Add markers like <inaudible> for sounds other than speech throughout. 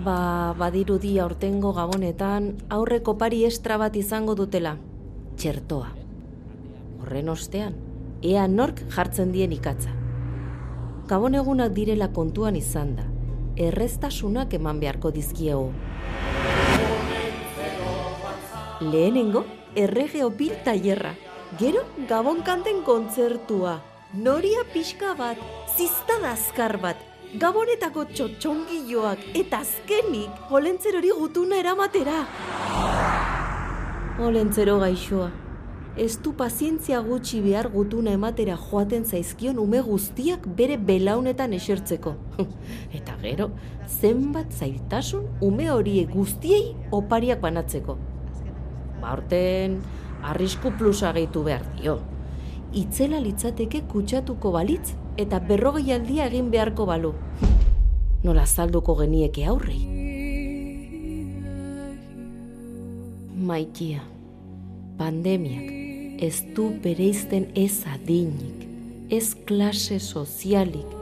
Ba, badirudi aurtengo gabonetan aurreko pari estra bat izango dutela. Txertoa. Horren ostean, ea nork jartzen dien ikatza. Gabon egunak direla kontuan izan da. Erreztasunak eman beharko dizkiegu. Lehenengo, errege opil tailerra. Gero, gabon kanten kontzertua. Noria pixka bat, ziztada azkar bat, gabonetako txotxongiloak eta azkenik olentzerori gutuna eramatera. Olentzero gaixoa. Ez du pazientzia gutxi behar gutuna ematera joaten zaizkion ume guztiak bere belaunetan esertzeko. <laughs> eta gero, zenbat zailtasun ume horiek guztiei opariak banatzeko. Baurten, arrisku plusa gehitu behar dio. Itzela litzateke kutsatuko balitz eta berrogei aldia egin beharko balu. Nola zalduko genieke aurrei. Maitia, pandemiak ez du bereizten ez adinik, ez klase sozialik,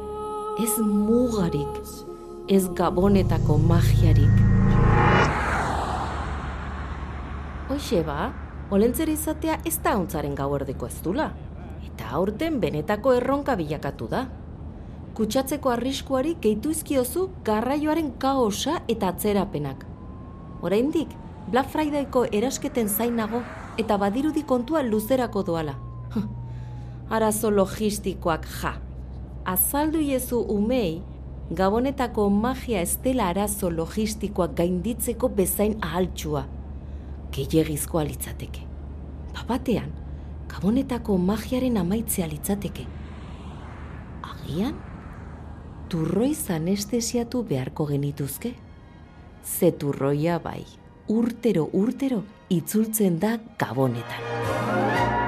ez mugarik, ez gabonetako magiarik. Hoxe ba, olentzer izatea ez da hontzaren gauerdiko ez dula. Eta aurten benetako erronka bilakatu da. Kutsatzeko arriskuari gehitu izkiozu garraioaren kaosa eta atzerapenak. Oraindik, Black Fridayko erasketen zainago eta badirudi kontua luzerako doala. <laughs> Arazo logistikoak ja. Azaldu iezu umei, gabonetako magia ez dela arazo logistikoak gainditzeko bezain ahaltsua. Gehiagizkoa litzateke. Bapatean, gabonetako magiaren amaitzea litzateke. Agian, turroiz anestesiatu beharko genituzke? Ze turroia bai, urtero urtero itzultzen da gabonetan.